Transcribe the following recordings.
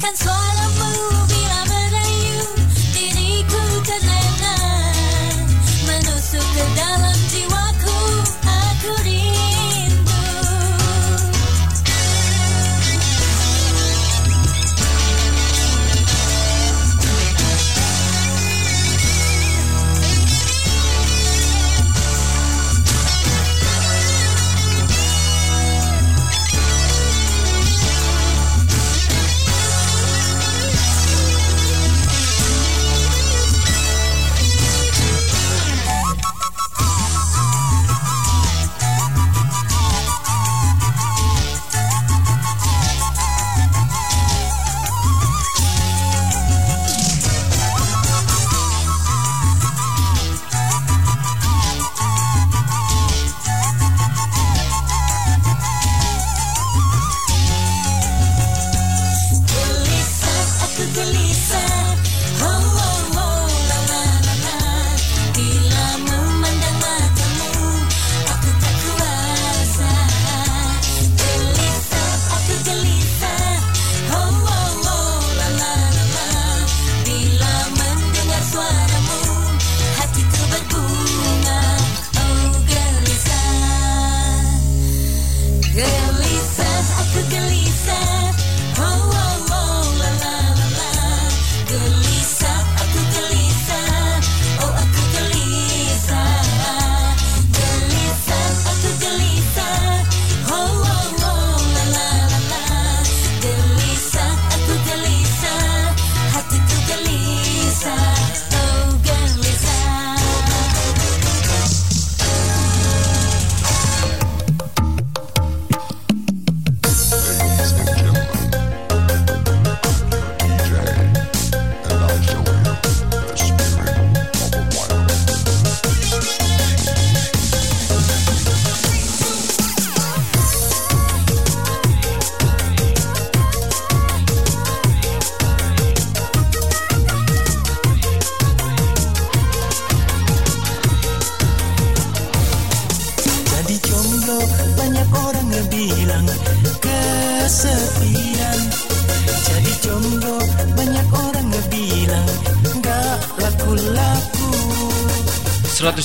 看错了路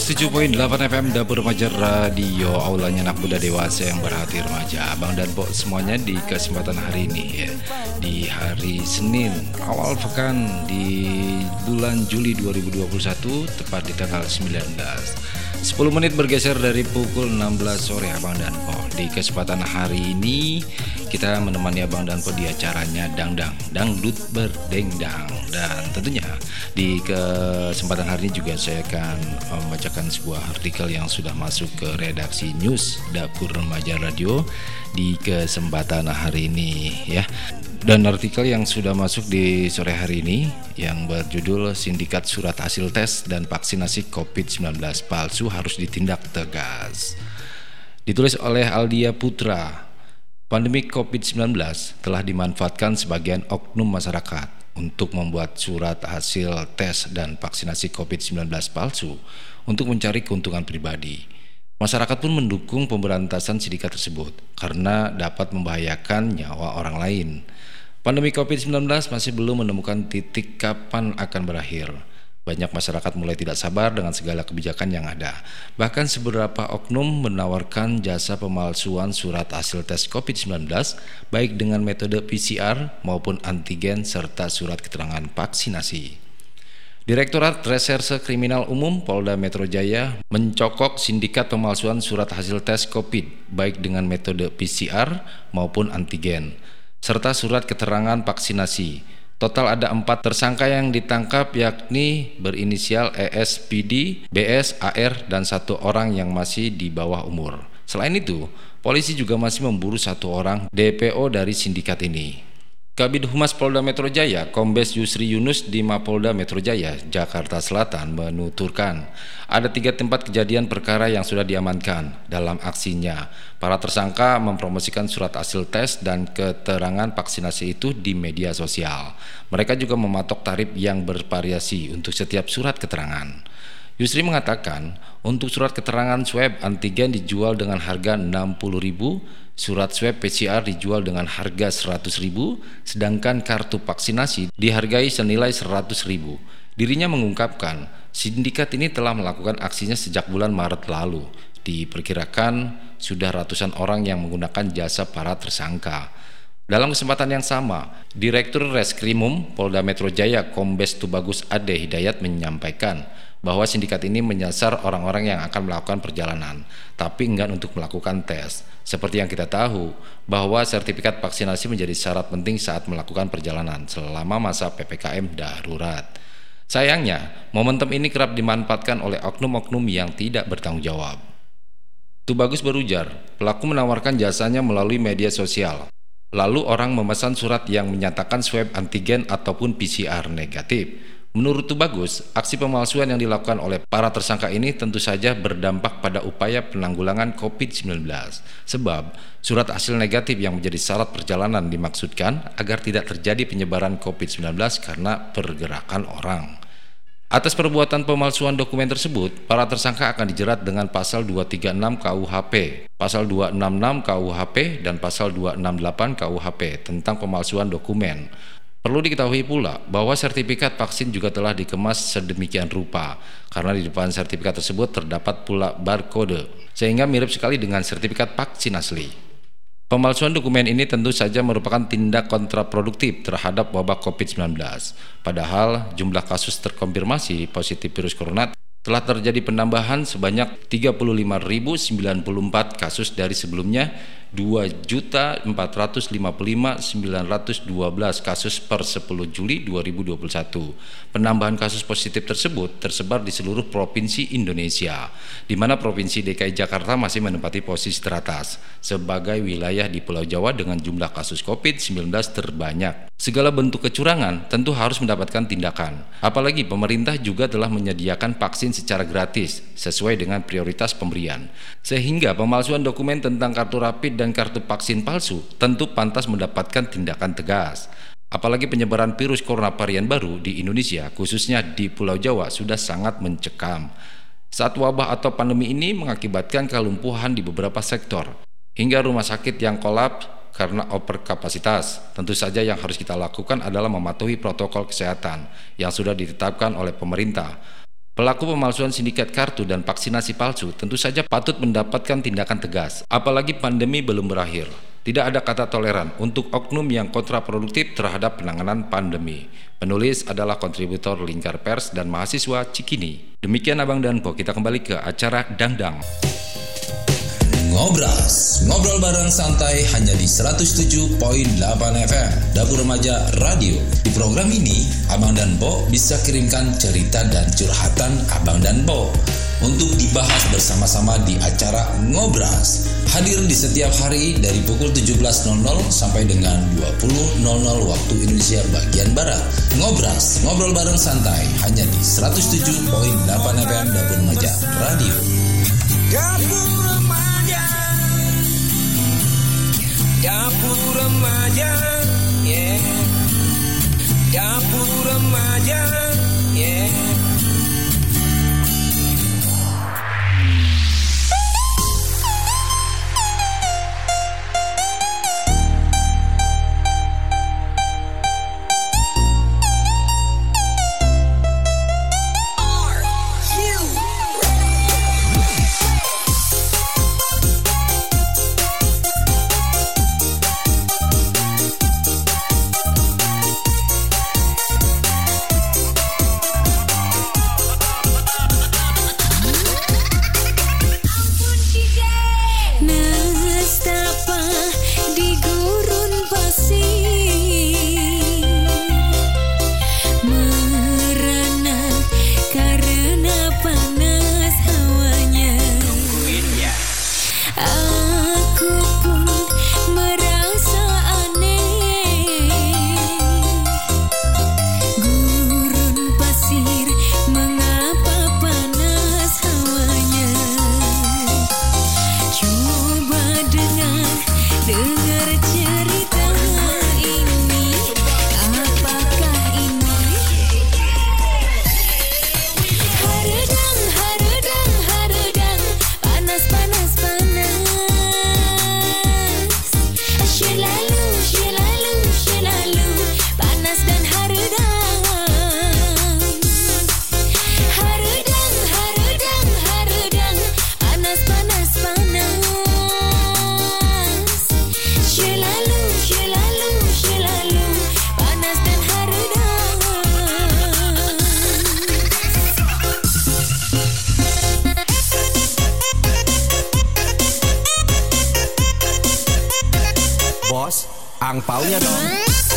laku 107.8 FM Dapur Remaja Radio. Aulanya anak muda dewasa yang berhati remaja. Abang dan Pok semuanya di kesempatan hari ini ya. Di hari Senin awal pekan di bulan Juli 2021 Tepat di tanggal 19 10 menit bergeser dari pukul 16 sore Abang dan Pok Di kesempatan hari ini kita menemani Abang dan Po di acaranya Dangdang Dangdut Berdengdang. Dan tentunya di kesempatan hari ini juga saya akan membacakan sebuah artikel yang sudah masuk ke redaksi news Dapur Remaja Radio di kesempatan hari ini ya dan artikel yang sudah masuk di sore hari ini yang berjudul Sindikat Surat Hasil Tes dan Vaksinasi COVID-19 Palsu Harus Ditindak Tegas ditulis oleh Aldia Putra Pandemi COVID-19 telah dimanfaatkan sebagian oknum masyarakat untuk membuat surat hasil tes dan vaksinasi COVID-19 palsu untuk mencari keuntungan pribadi. Masyarakat pun mendukung pemberantasan sindikat tersebut karena dapat membahayakan nyawa orang lain. Pandemi COVID-19 masih belum menemukan titik kapan akan berakhir. Banyak masyarakat mulai tidak sabar dengan segala kebijakan yang ada. Bahkan seberapa oknum menawarkan jasa pemalsuan surat hasil tes COVID-19 baik dengan metode PCR maupun antigen serta surat keterangan vaksinasi. Direktorat Reserse Kriminal Umum Polda Metro Jaya mencokok sindikat pemalsuan surat hasil tes COVID baik dengan metode PCR maupun antigen serta surat keterangan vaksinasi Total ada empat tersangka yang ditangkap yakni berinisial ESPD, BS, AR, dan satu orang yang masih di bawah umur. Selain itu, polisi juga masih memburu satu orang DPO dari sindikat ini. Kabid Humas Polda Metro Jaya, Kombes Yusri Yunus di Mapolda Metro Jaya, Jakarta Selatan menuturkan ada tiga tempat kejadian perkara yang sudah diamankan dalam aksinya. Para tersangka mempromosikan surat hasil tes dan keterangan vaksinasi itu di media sosial. Mereka juga mematok tarif yang bervariasi untuk setiap surat keterangan. Yusri mengatakan, untuk surat keterangan swab antigen dijual dengan harga 60.000 Surat swab PCR dijual dengan harga 100.000, sedangkan kartu vaksinasi dihargai senilai 100.000. Dirinya mengungkapkan, sindikat ini telah melakukan aksinya sejak bulan Maret lalu. Diperkirakan sudah ratusan orang yang menggunakan jasa para tersangka. Dalam kesempatan yang sama, Direktur Reskrimum Polda Metro Jaya Kombes Tubagus Ade Hidayat menyampaikan bahwa sindikat ini menyasar orang-orang yang akan melakukan perjalanan, tapi enggan untuk melakukan tes. Seperti yang kita tahu, bahwa sertifikat vaksinasi menjadi syarat penting saat melakukan perjalanan selama masa PPKM darurat. Sayangnya, momentum ini kerap dimanfaatkan oleh oknum-oknum yang tidak bertanggung jawab. Tubagus berujar, pelaku menawarkan jasanya melalui media sosial. Lalu orang memesan surat yang menyatakan swab antigen ataupun PCR negatif. Menurut Tubagus, aksi pemalsuan yang dilakukan oleh para tersangka ini tentu saja berdampak pada upaya penanggulangan COVID-19. Sebab, surat hasil negatif yang menjadi syarat perjalanan dimaksudkan agar tidak terjadi penyebaran COVID-19 karena pergerakan orang. Atas perbuatan pemalsuan dokumen tersebut, para tersangka akan dijerat dengan pasal 236 KUHP, pasal 266 KUHP, dan pasal 268 KUHP tentang pemalsuan dokumen. Perlu diketahui pula bahwa sertifikat vaksin juga telah dikemas sedemikian rupa karena di depan sertifikat tersebut terdapat pula barcode sehingga mirip sekali dengan sertifikat vaksin asli. Pemalsuan dokumen ini tentu saja merupakan tindak kontraproduktif terhadap wabah COVID-19. Padahal jumlah kasus terkonfirmasi positif virus corona telah terjadi penambahan sebanyak 35.094 kasus dari sebelumnya 2.455.912 kasus per 10 Juli 2021. Penambahan kasus positif tersebut tersebar di seluruh provinsi Indonesia, di mana Provinsi DKI Jakarta masih menempati posisi teratas sebagai wilayah di Pulau Jawa dengan jumlah kasus COVID-19 terbanyak. Segala bentuk kecurangan tentu harus mendapatkan tindakan. Apalagi pemerintah juga telah menyediakan vaksin secara gratis sesuai dengan prioritas pemberian. Sehingga pemalsuan dokumen tentang kartu rapid dan kartu vaksin palsu tentu pantas mendapatkan tindakan tegas. Apalagi penyebaran virus corona varian baru di Indonesia, khususnya di Pulau Jawa, sudah sangat mencekam. Saat wabah atau pandemi ini mengakibatkan kelumpuhan di beberapa sektor, hingga rumah sakit yang kolaps karena overkapasitas. Tentu saja yang harus kita lakukan adalah mematuhi protokol kesehatan yang sudah ditetapkan oleh pemerintah Pelaku pemalsuan sindikat kartu dan vaksinasi palsu tentu saja patut mendapatkan tindakan tegas, apalagi pandemi belum berakhir. Tidak ada kata toleran untuk oknum yang kontraproduktif terhadap penanganan pandemi. Penulis adalah kontributor Lingkar Pers dan mahasiswa Cikini. Demikian Abang dan Po, kita kembali ke acara Dangdang. Ngobras, ngobrol bareng santai hanya di 107.8 FM Dapur Remaja Radio. Di program ini, Abang dan Bo bisa kirimkan cerita dan curhatan Abang dan Bo untuk dibahas bersama-sama di acara Ngobras. Hadir di setiap hari dari pukul 17.00 sampai dengan 20.00 waktu Indonesia bagian Barat. Ngobras, ngobrol bareng santai hanya di 107.8 FM Dapur Remaja Radio. Dapur Dapur remaja, yeah. Dapur remaja, yeah. angpaunya dong.